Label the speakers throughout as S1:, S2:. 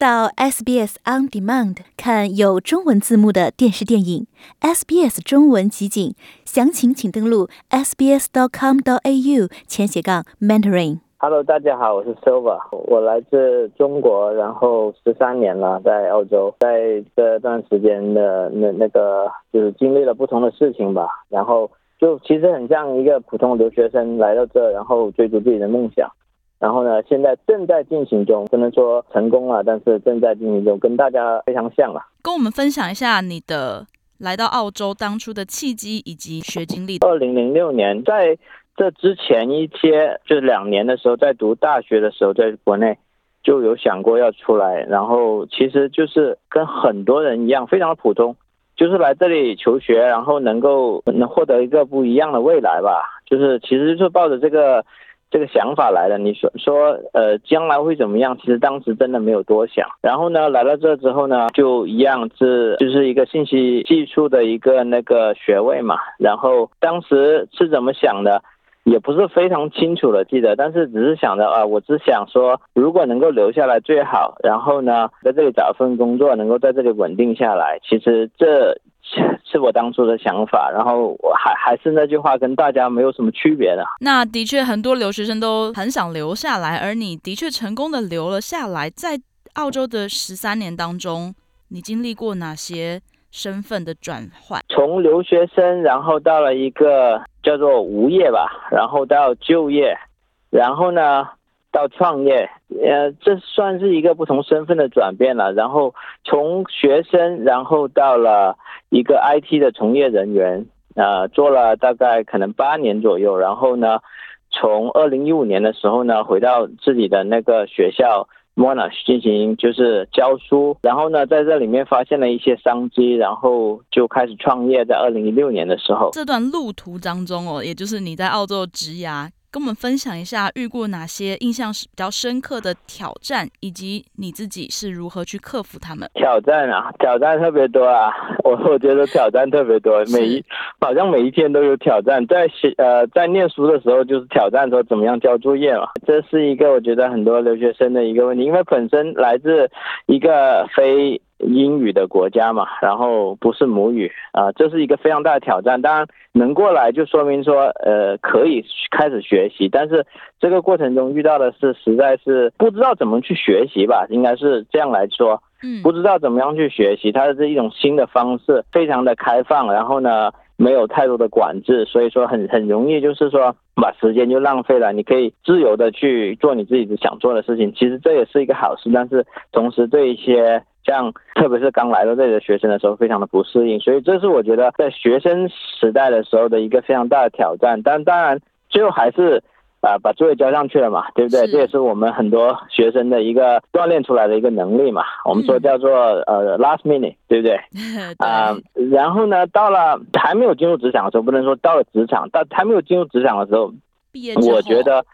S1: 到 SBS On Demand 看有中文字幕的电视电影 SBS 中文集锦，详情请登录 sbs.com.au 前斜杠 mentoring。
S2: Hello，大家好，我是 Silva，我来自中国，然后十三年了，在澳洲，在这段时间的那那个就是经历了不同的事情吧，然后就其实很像一个普通留学生来到这，然后追逐自己的梦想。然后呢，现在正在进行中，不能说成功了，但是正在进行中，跟大家非常像了。
S3: 跟我们分享一下你的来到澳洲当初的契机以及学经历。
S2: 二零零六年，在这之前一些就是两年的时候，在读大学的时候，在国内就有想过要出来，然后其实就是跟很多人一样，非常的普通，就是来这里求学，然后能够能获得一个不一样的未来吧。就是其实就是抱着这个。这个想法来了，你说说，呃，将来会怎么样？其实当时真的没有多想。然后呢，来到这之后呢，就一样是就是一个信息技术的一个那个学位嘛。然后当时是怎么想的，也不是非常清楚的记得，但是只是想着啊，我只想说，如果能够留下来最好。然后呢，在这里找份工作，能够在这里稳定下来。其实这。是我当初的想法，然后我还还是那句话，跟大家没有什么区别的。
S3: 那的确，很多留学生都很想留下来，而你的确成功的留了下来。在澳洲的十三年当中，你经历过哪些身份的转换？
S2: 从留学生，然后到了一个叫做无业吧，然后到就业，然后呢？到创业，呃，这算是一个不同身份的转变了。然后从学生，然后到了一个 IT 的从业人员，呃，做了大概可能八年左右。然后呢，从二零一五年的时候呢，回到自己的那个学校 Monash 进行就是教书。然后呢，在这里面发现了一些商机，然后就开始创业。在二零一六年的时候，
S3: 这段路途当中哦，也就是你在澳洲职涯。跟我们分享一下遇过哪些印象是比较深刻的挑战，以及你自己是如何去克服他们。
S2: 挑战啊，挑战特别多啊！我我觉得挑战特别多，每一好像每一天都有挑战。在学呃在念书的时候，就是挑战说怎么样交作业嘛。这是一个我觉得很多留学生的一个问题，因为本身来自一个非。英语的国家嘛，然后不是母语啊，这是一个非常大的挑战。当然能过来就说明说，呃，可以开始学习。但是这个过程中遇到的是，实在是不知道怎么去学习吧，应该是这样来说。嗯，不知道怎么样去学习，它是一种新的方式，非常的开放。然后呢，没有太多的管制，所以说很很容易就是说把时间就浪费了。你可以自由的去做你自己想做的事情，其实这也是一个好事。但是同时对一些像特别是刚来到这里的学生的时候，非常的不适应，所以这是我觉得在学生时代的时候的一个非常大的挑战。但当然，最后还是啊把作业交上去了嘛，对不对？这也是我们很多学生的一个锻炼出来的一个能力嘛。我们说叫做呃 last minute，对不 对？啊，然后呢，到了还没有进入职场的时候，不能说到了职场，到还没有进入职场的时候，我觉得。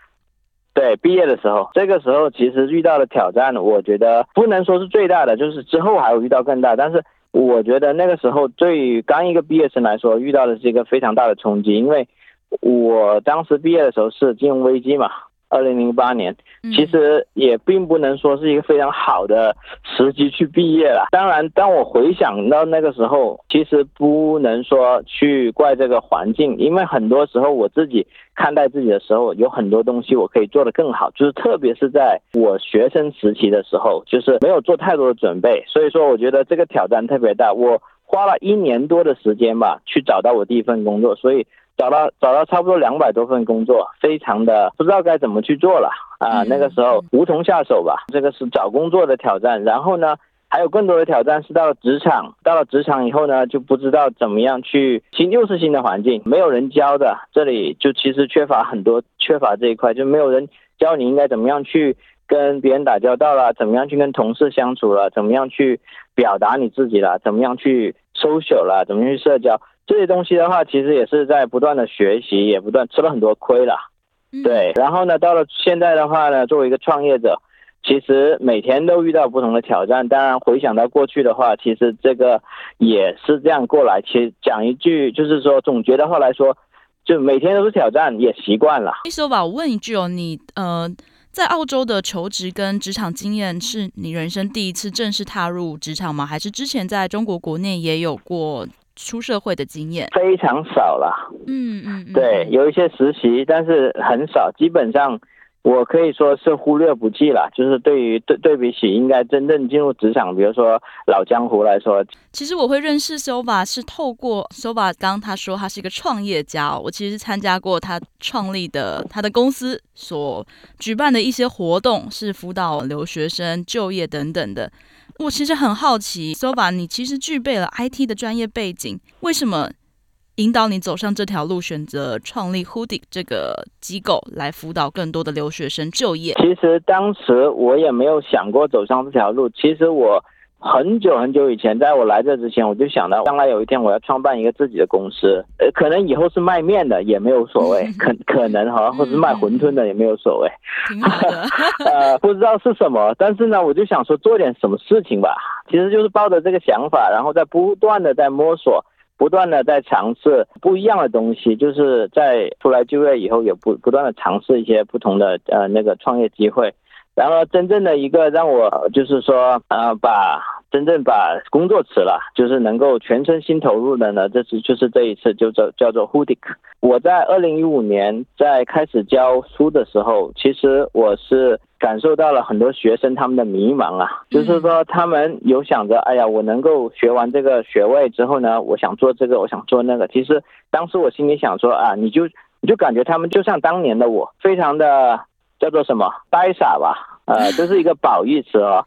S2: 对，毕业的时候，这个时候其实遇到的挑战，我觉得不能说是最大的，就是之后还会遇到更大。但是我觉得那个时候对于刚一个毕业生来说，遇到的是一个非常大的冲击，因为我当时毕业的时候是金融危机嘛。二零零八年，其实也并不能说是一个非常好的时机去毕业了。当然，当我回想到那个时候，其实不能说去怪这个环境，因为很多时候我自己看待自己的时候，有很多东西我可以做得更好。就是特别是在我学生时期的时候，就是没有做太多的准备，所以说我觉得这个挑战特别大。我花了一年多的时间吧，去找到我第一份工作，所以。找到找到差不多两百多份工作，非常的不知道该怎么去做了啊！那个时候无从下手吧，这个是找工作的挑战。然后呢，还有更多的挑战是到了职场，到了职场以后呢，就不知道怎么样去新，又是新的环境，没有人教的，这里就其实缺乏很多，缺乏这一块，就没有人教你应该怎么样去跟别人打交道了，怎么样去跟同事相处了，怎么样去表达你自己了，怎么样去 social 了，怎么去社交。这些东西的话，其实也是在不断的学习，也不断吃了很多亏了，对。然后呢，到了现在的话呢，作为一个创业者，其实每天都遇到不同的挑战。当然，回想到过去的话，其实这个也是这样过来。其实讲一句，就是说总结的话来说，就每天都是挑战，也习惯了。
S3: 说吧，我问一句哦，你呃。在澳洲的求职跟职场经验，是你人生第一次正式踏入职场吗？还是之前在中国国内也有过出社会的经验？
S2: 非常少了。
S3: 嗯嗯，
S2: 对，有一些实习，但是很少，基本上。我可以说是忽略不计了，就是对于对对比起应该真正进入职场，比如说老江湖来说，
S3: 其实我会认识 Sova 是透过 Sova，刚他说他是一个创业家，我其实参加过他创立的他的公司所举办的一些活动，是辅导留学生就业等等的。我其实很好奇，Sova，你其实具备了 IT 的专业背景，为什么？引导你走上这条路，选择创立 Hoodie 这个机构来辅导更多的留学生就业。
S2: 其实当时我也没有想过走上这条路。其实我很久很久以前，在我来这之前，我就想到将来有一天我要创办一个自己的公司。呃，可能以后是卖面的也没有所谓，可可能哈，或者是卖馄饨的也没有所谓。呃，不知道是什么，但是呢，我就想说做点什么事情吧。其实就是抱着这个想法，然后在不断的在摸索。不断的在尝试不一样的东西，就是在出来就业以后，也不不断的尝试一些不同的呃那个创业机会，然后真正的一个让我就是说呃把真正把工作辞了，就是能够全身心投入的呢，这是就是这一次就叫叫做 Hoodik。我在二零一五年在开始教书的时候，其实我是。感受到了很多学生他们的迷茫啊，就是说他们有想着，哎呀，我能够学完这个学位之后呢，我想做这个，我想做那个。其实当时我心里想说啊，你就你就感觉他们就像当年的我，非常的叫做什么？呆傻吧，呃，这是一个褒义词哦，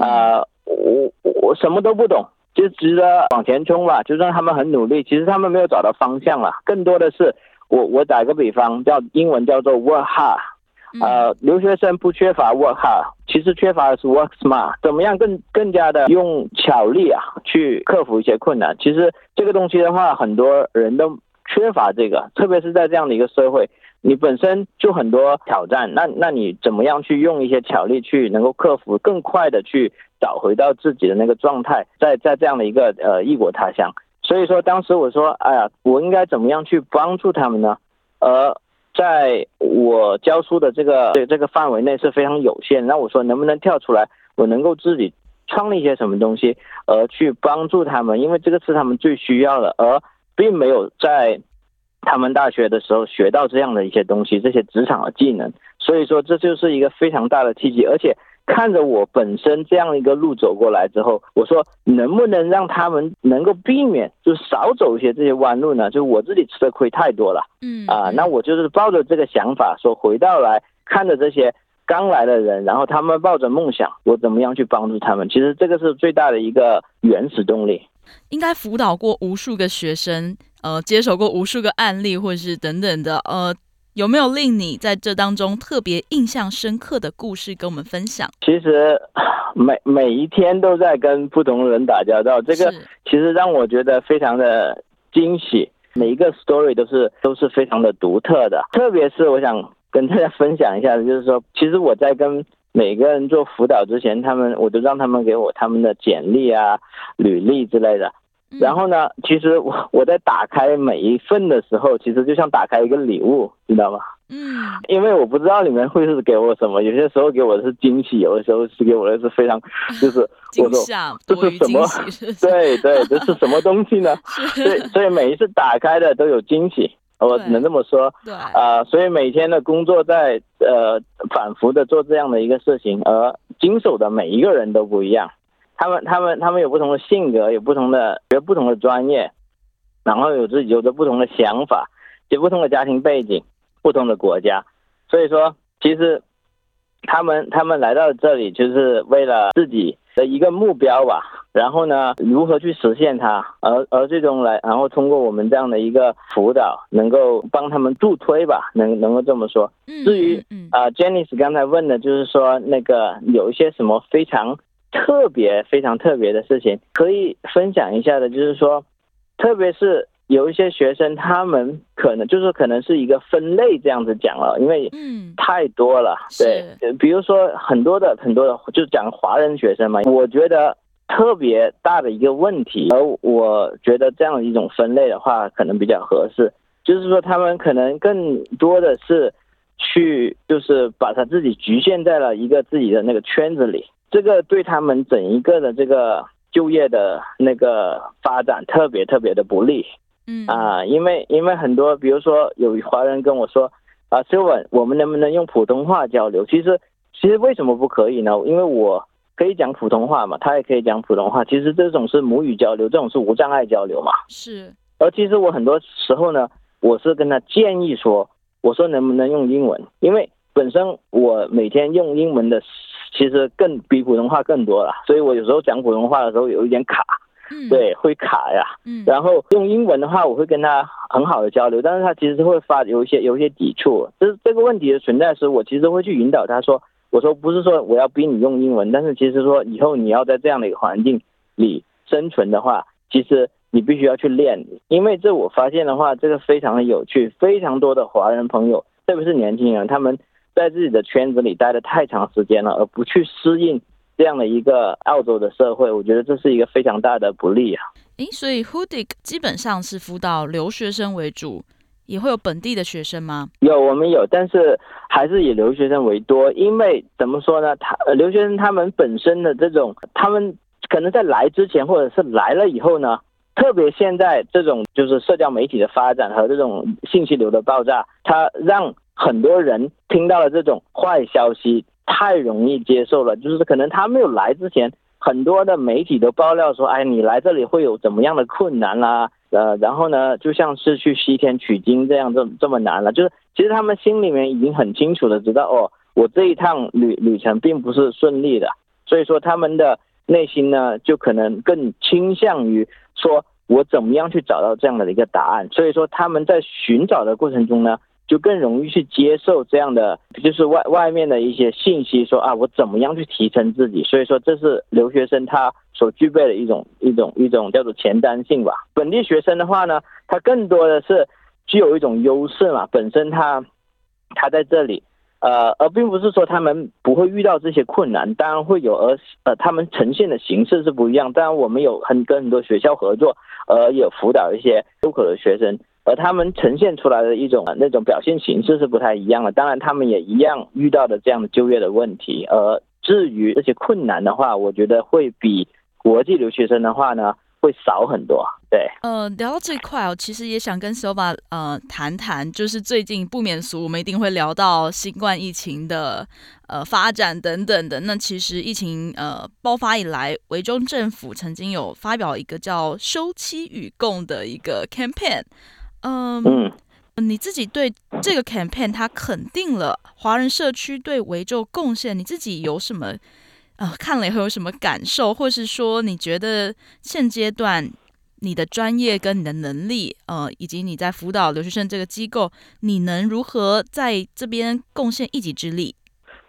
S2: 呃，我我什么都不懂，就值得往前冲吧，就算他们很努力，其实他们没有找到方向了，更多的是我我打个比方，叫英文叫做 work hard。呃，留学生不缺乏 work hard，其实缺乏的是 work smart，怎么样更更加的用巧力啊去克服一些困难？其实这个东西的话，很多人都缺乏这个，特别是在这样的一个社会，你本身就很多挑战，那那你怎么样去用一些巧力去能够克服，更快的去找回到自己的那个状态，在在这样的一个呃异国他乡，所以说当时我说，哎呀，我应该怎么样去帮助他们呢？而。在我教书的这个这这个范围内是非常有限，那我说能不能跳出来，我能够自己创立一些什么东西，而去帮助他们，因为这个是他们最需要的，而并没有在他们大学的时候学到这样的一些东西，这些职场的技能，所以说这就是一个非常大的契机，而且。看着我本身这样一个路走过来之后，我说能不能让他们能够避免，就少走一些这些弯路呢？就我自己吃的亏太多了，嗯啊，那我就是抱着这个想法说，回到来看着这些刚来的人，然后他们抱着梦想，我怎么样去帮助他们？其实这个是最大的一个原始动力。
S3: 应该辅导过无数个学生，呃，接手过无数个案例，或者是等等的，呃。有没有令你在这当中特别印象深刻的故事跟我们分享？
S2: 其实每每一天都在跟不同的人打交道，这个其实让我觉得非常的惊喜。每一个 story 都是都是非常的独特的，特别是我想跟大家分享一下的，就是说，其实我在跟每个人做辅导之前，他们我都让他们给我他们的简历啊、履历之类的。然后呢？其实我我在打开每一份的时候，其实就像打开一个礼物，知道吗？嗯。因为我不知道里面会是给我什么，有些时候给我的是惊喜，有的时候是给我的是非常，就是我说这是什么？对对，这是什么东西呢？所以所以每一次打开的都有惊喜，我只能这么说。
S3: 对。
S2: 啊，所以每天的工作在呃反复的做这样的一个事情，而经手的每一个人都不一样。他们他们他们有不同的性格，有不同的学不同的专业，然后有自己有着不同的想法，有不同的家庭背景，不同的国家，所以说其实他们他们来到这里就是为了自己的一个目标吧，然后呢如何去实现它，而而最终来然后通过我们这样的一个辅导，能够帮他们助推吧，能能够这么说。至于啊，Janice 刚才问的就是说那个有一些什么非常。特别非常特别的事情可以分享一下的，就是说，特别是有一些学生，他们可能就是可能是一个分类这样子讲了，因为嗯太多了，对，比如说很多的很多的，就讲华人学生嘛，我觉得特别大的一个问题，而我觉得这样一种分类的话，可能比较合适，就是说他们可能更多的是去就是把他自己局限在了一个自己的那个圈子里，这个对他们整一个的这个就业的那个发展特别特别的不利。
S3: 嗯
S2: 啊，因为因为很多，比如说有华人跟我说啊，Silver，我们能不能用普通话交流？其实其实为什么不可以呢？因为我可以讲普通话嘛，他也可以讲普通话。其实这种是母语交流，这种是无障碍交流嘛。
S3: 是，
S2: 而其实我很多时候呢，我是跟他建议说，我说能不能用英文？因为本身我每天用英文的，其实更比普通话更多了，所以我有时候讲普通话的时候有一点卡，
S3: 嗯，，
S2: 对，会卡呀。
S3: 嗯，
S2: 然后用英文的话，我会跟他很好的交流，但是他其实会发有一些有一些抵触。这这个问题的存在时，我其实会去引导他说，我说不是说我要逼你用英文，但是其实说以后你要在这样的一个环境里生存的话，其实你必须要去练，因为这我发现的话，这个非常的有趣，非常多的华人朋友，特别是年轻人，他们在自己的圈子里待的太长时间了，而不去适应这样的一个澳洲的社会，我觉得这是一个非常大的不利啊。
S3: 诶，所以 Hudik 基本上是辅导留学生为主，也会有本地的学生吗？
S2: 有，我们有，但是还是以留学生为多，因为怎么说呢？他呃留学生他们本身的这种，他们可能在来之前或者是来了以后呢，特别现在这种就是社交媒体的发展和这种信息流的爆炸，它让很多人听到了这种坏消息，太容易接受了，就是可能他没有来之前。很多的媒体都爆料说，哎，你来这里会有怎么样的困难啦、呃，然后呢，就像是去西天取经这样这这么难了，就是其实他们心里面已经很清楚的知道，哦，我这一趟旅旅程并不是顺利的，所以说他们的内心呢，就可能更倾向于说我怎么样去找到这样的一个答案，所以说他们在寻找的过程中呢，就更容易去接受这样的，就是外外面的一些信息，说啊，我怎么样去提升自己。所以说，这是留学生他所具备的一种一种一种叫做前瞻性吧。本地学生的话呢，他更多的是具有一种优势嘛，本身他他在这里，呃，而并不是说他们不会遇到这些困难，当然会有，而呃，他们呈现的形式是不一样。当然，我们有很跟很多学校合作，呃，有辅导一些入口的学生。而他们呈现出来的一种那种表现形式是不太一样的，当然他们也一样遇到的这样的就业的问题。而至于这些困难的话，我觉得会比国际留学生的话呢会少很多。对，
S3: 呃，聊到这一块哦，其实也想跟 Silva 呃谈谈，就是最近不免俗，我们一定会聊到新冠疫情的呃发展等等的。那其实疫情呃爆发以来，维州政府曾经有发表一个叫“休妻与共”的一个 campaign。嗯，
S2: 嗯。
S3: 你自己对这个 campaign，它肯定了华人社区对维州贡献，你自己有什么呃看了以后有什么感受，或是说你觉得现阶段你的专业跟你的能力，呃，以及你在辅导留学生这个机构，你能如何在这边贡献一己之力？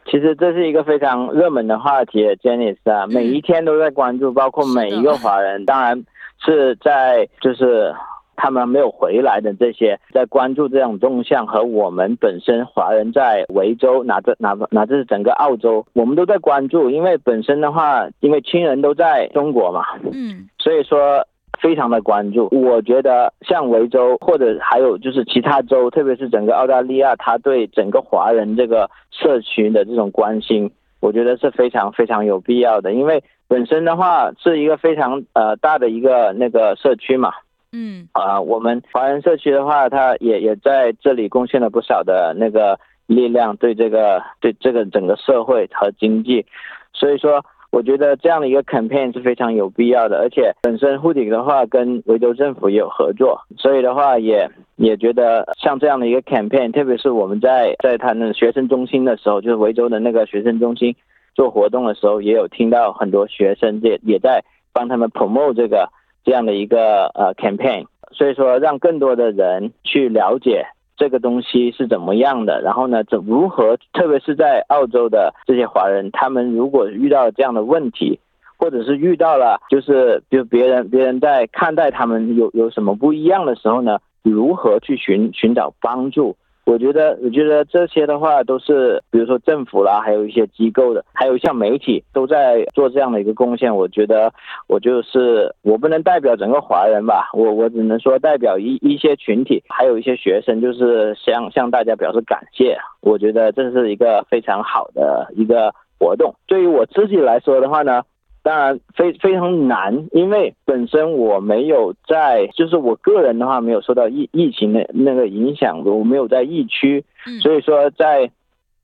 S2: 其实这是一个非常热门的话题，Jenny 啊，每一天都在关注，包括每一个华人，当然是在就是。他们没有回来的这些，在关注这种动向和我们本身华人在维州，哪这哪哪这是整个澳洲，我们都在关注。因为本身的话，因为亲人都在中国嘛，
S3: 嗯，
S2: 所以说非常的关注。我觉得像维州或者还有就是其他州，特别是整个澳大利亚，他对整个华人这个社区的这种关心，我觉得是非常非常有必要的。因为本身的话是一个非常呃大的一个那个社区嘛。
S3: 嗯
S2: 啊、我们华人社区的话，它也也在这里贡献了不少的那个力量，对这个对这个整个社会和经济，所以说我觉得这样的一个 campaign 是非常有必要的，而且本身护顶的话跟维州政府也有合作，所以的话也也觉得像这样的一个 campaign，特别是我们在在他们学生中心的时候，就是维州的那个学生中心做活动的时候，也有听到很多学生也也在帮他们 promote 这个。这样的一个呃 campaign，所以说让更多的人去了解这个东西是怎么样的，然后呢，怎如何，特别是在澳洲的这些华人，他们如果遇到这样的问题，或者是遇到了就是比如别人别人在看待他们有有什么不一样的时候呢，如何去寻寻找帮助，我觉得，我觉得这些的话都是，比如说政府啦，还有一些机构的，还有像媒体都在做这样的一个贡献。我觉得，我就是我不能代表整个华人吧，我我只能说代表一一些群体，还有一些学生，就是向向大家表示感谢。我觉得这是一个非常好的一个活动。对于我自己来说的话呢。当然非非常难，因为本身我没有在，就是我个人的话没有受到疫疫情的那个影响，我没有在疫区，所以说在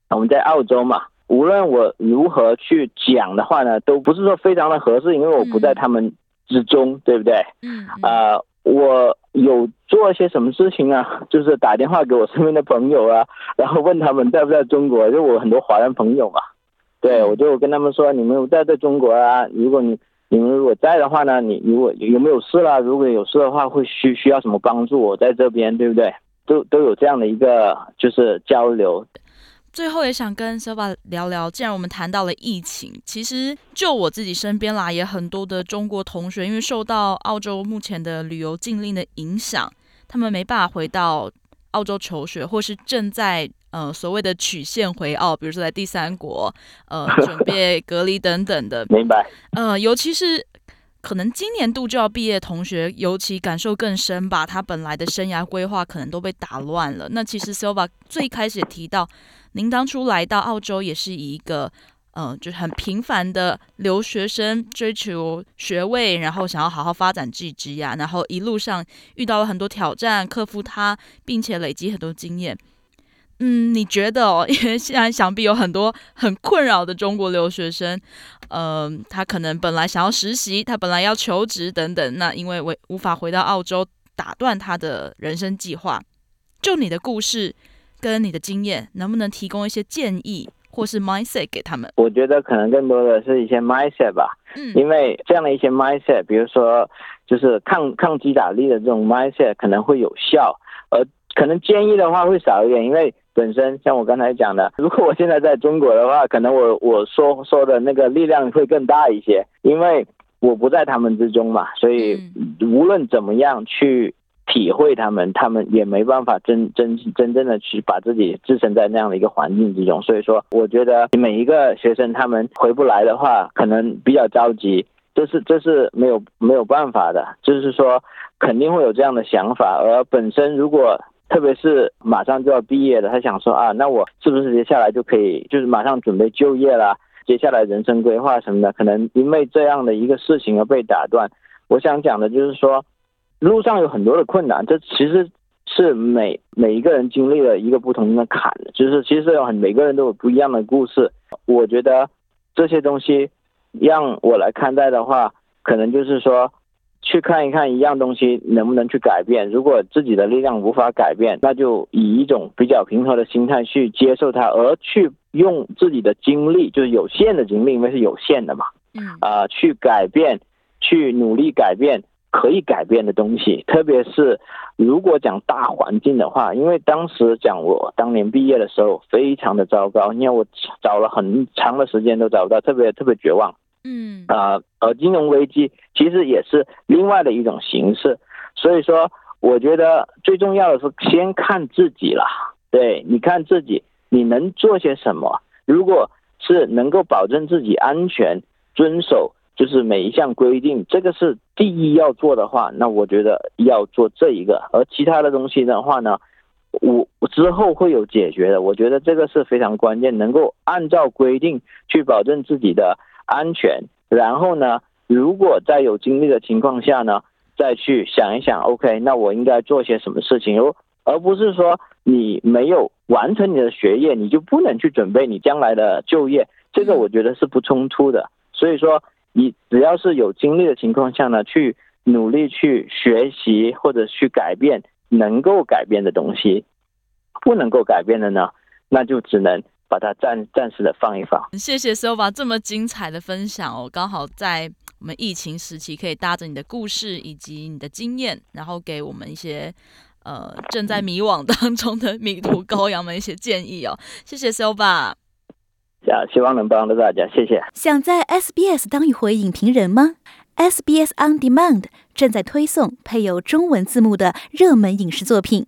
S2: 我们在澳洲嘛，无论我如何去讲的话呢，都不是说非常的合适，因为我不在他们之中，对不对？
S3: 嗯
S2: 啊，我有做一些什么事情啊？就是打电话给我身边的朋友啊，然后问他们在不在中国，就我很多华人朋友嘛。对，我就跟他们说，你们在在中国啊，如果你你们如果在的话呢，你如果有没有事啦？如果有事的话，会需需要什么帮助？我在这边，对不对？都都有这样的一个就是交流。
S3: 最后也想跟小宝聊聊，既然我们谈到了疫情，其实就我自己身边啦，也很多的中国同学，因为受到澳洲目前的旅游禁令的影响，他们没办法回到澳洲求学，或是正在。呃，所谓的曲线回澳，比如说在第三国，呃，准 备隔离等等的，
S2: 明白。
S3: 呃，尤其是可能今年度就要毕业同学，尤其感受更深吧。他本来的生涯规划可能都被打乱了。那其实 Silva 最开始也提到，您当初来到澳洲也是以一个呃，就是很平凡的留学生，追求学位，然后想要好好发展自己呀，然后一路上遇到了很多挑战，克服它，并且累积很多经验。嗯，你觉得哦？因为现在想必有很多很困扰的中国留学生，嗯，他可能本来想要实习，他本来要求职等等，那因为为无法回到澳洲，打断他的人生计划。就你的故事跟你的经验，能不能提供一些建议或是 mindset 给他们？
S2: 我觉得可能更多的是一些 mindset 吧，嗯，因为这样的一些 mindset，比如说就是抗抗击打力的这种 mindset 可能会有效，而可能建议的话会少一点，因为。本身像我刚才讲的，如果我现在在中国的话，可能我我说说的那个力量会更大一些，因为我不在他们之中嘛，所以无论怎么样去体会他们，他们也没办法真真真正的去把自己置身在那样的一个环境之中。所以说，我觉得每一个学生他们回不来的话，可能比较着急，这是这是没有没有办法的，就是说肯定会有这样的想法，而本身如果。特别是马上就要毕业了，他想说啊，那我是不是接下来就可以，就是马上准备就业了？接下来人生规划什么的，可能因为这样的一个事情而被打断。我想讲的就是说，路上有很多的困难，这其实是每每一个人经历了一个不同的坎，就是其实有很每个人都有不一样的故事。我觉得这些东西让我来看待的话，可能就是说。去看一看一样东西能不能去改变，如果自己的力量无法改变，那就以一种比较平和的心态去接受它，而去用自己的精力，就是有限的精力，因为是有限的嘛，
S3: 嗯
S2: 啊，去改变，去努力改变可以改变的东西。特别是如果讲大环境的话，因为当时讲我当年毕业的时候非常的糟糕，因为我找了很长的时间都找不到，特别特别绝望。
S3: 嗯
S2: 啊，而金融危机其实也是另外的一种形式，所以说我觉得最重要的是先看自己了。对，你看自己你能做些什么？如果是能够保证自己安全，遵守就是每一项规定，这个是第一要做的话，那我觉得要做这一个。而其他的东西的话呢，我之后会有解决的。我觉得这个是非常关键，能够按照规定去保证自己的。安全，然后呢？如果在有精力的情况下呢，再去想一想，OK，那我应该做些什么事情？而而不是说你没有完成你的学业，你就不能去准备你将来的就业。这个我觉得是不冲突的。所以说，你只要是有精力的情况下呢，去努力去学习或者去改变能够改变的东西，不能够改变的呢，那就只能。把它暂暂时的放一放。
S3: 谢谢 Sova 这么精彩的分享哦，刚好在我们疫情时期，可以搭着你的故事以及你的经验，然后给我们一些呃正在迷惘当中的迷途羔羊们一些建议哦。谢谢 Sova，
S2: 希望能帮到大家，谢谢。
S1: 想在 SBS 当一回影评人吗？SBS On Demand 正在推送配有中文字幕的热门影视作品。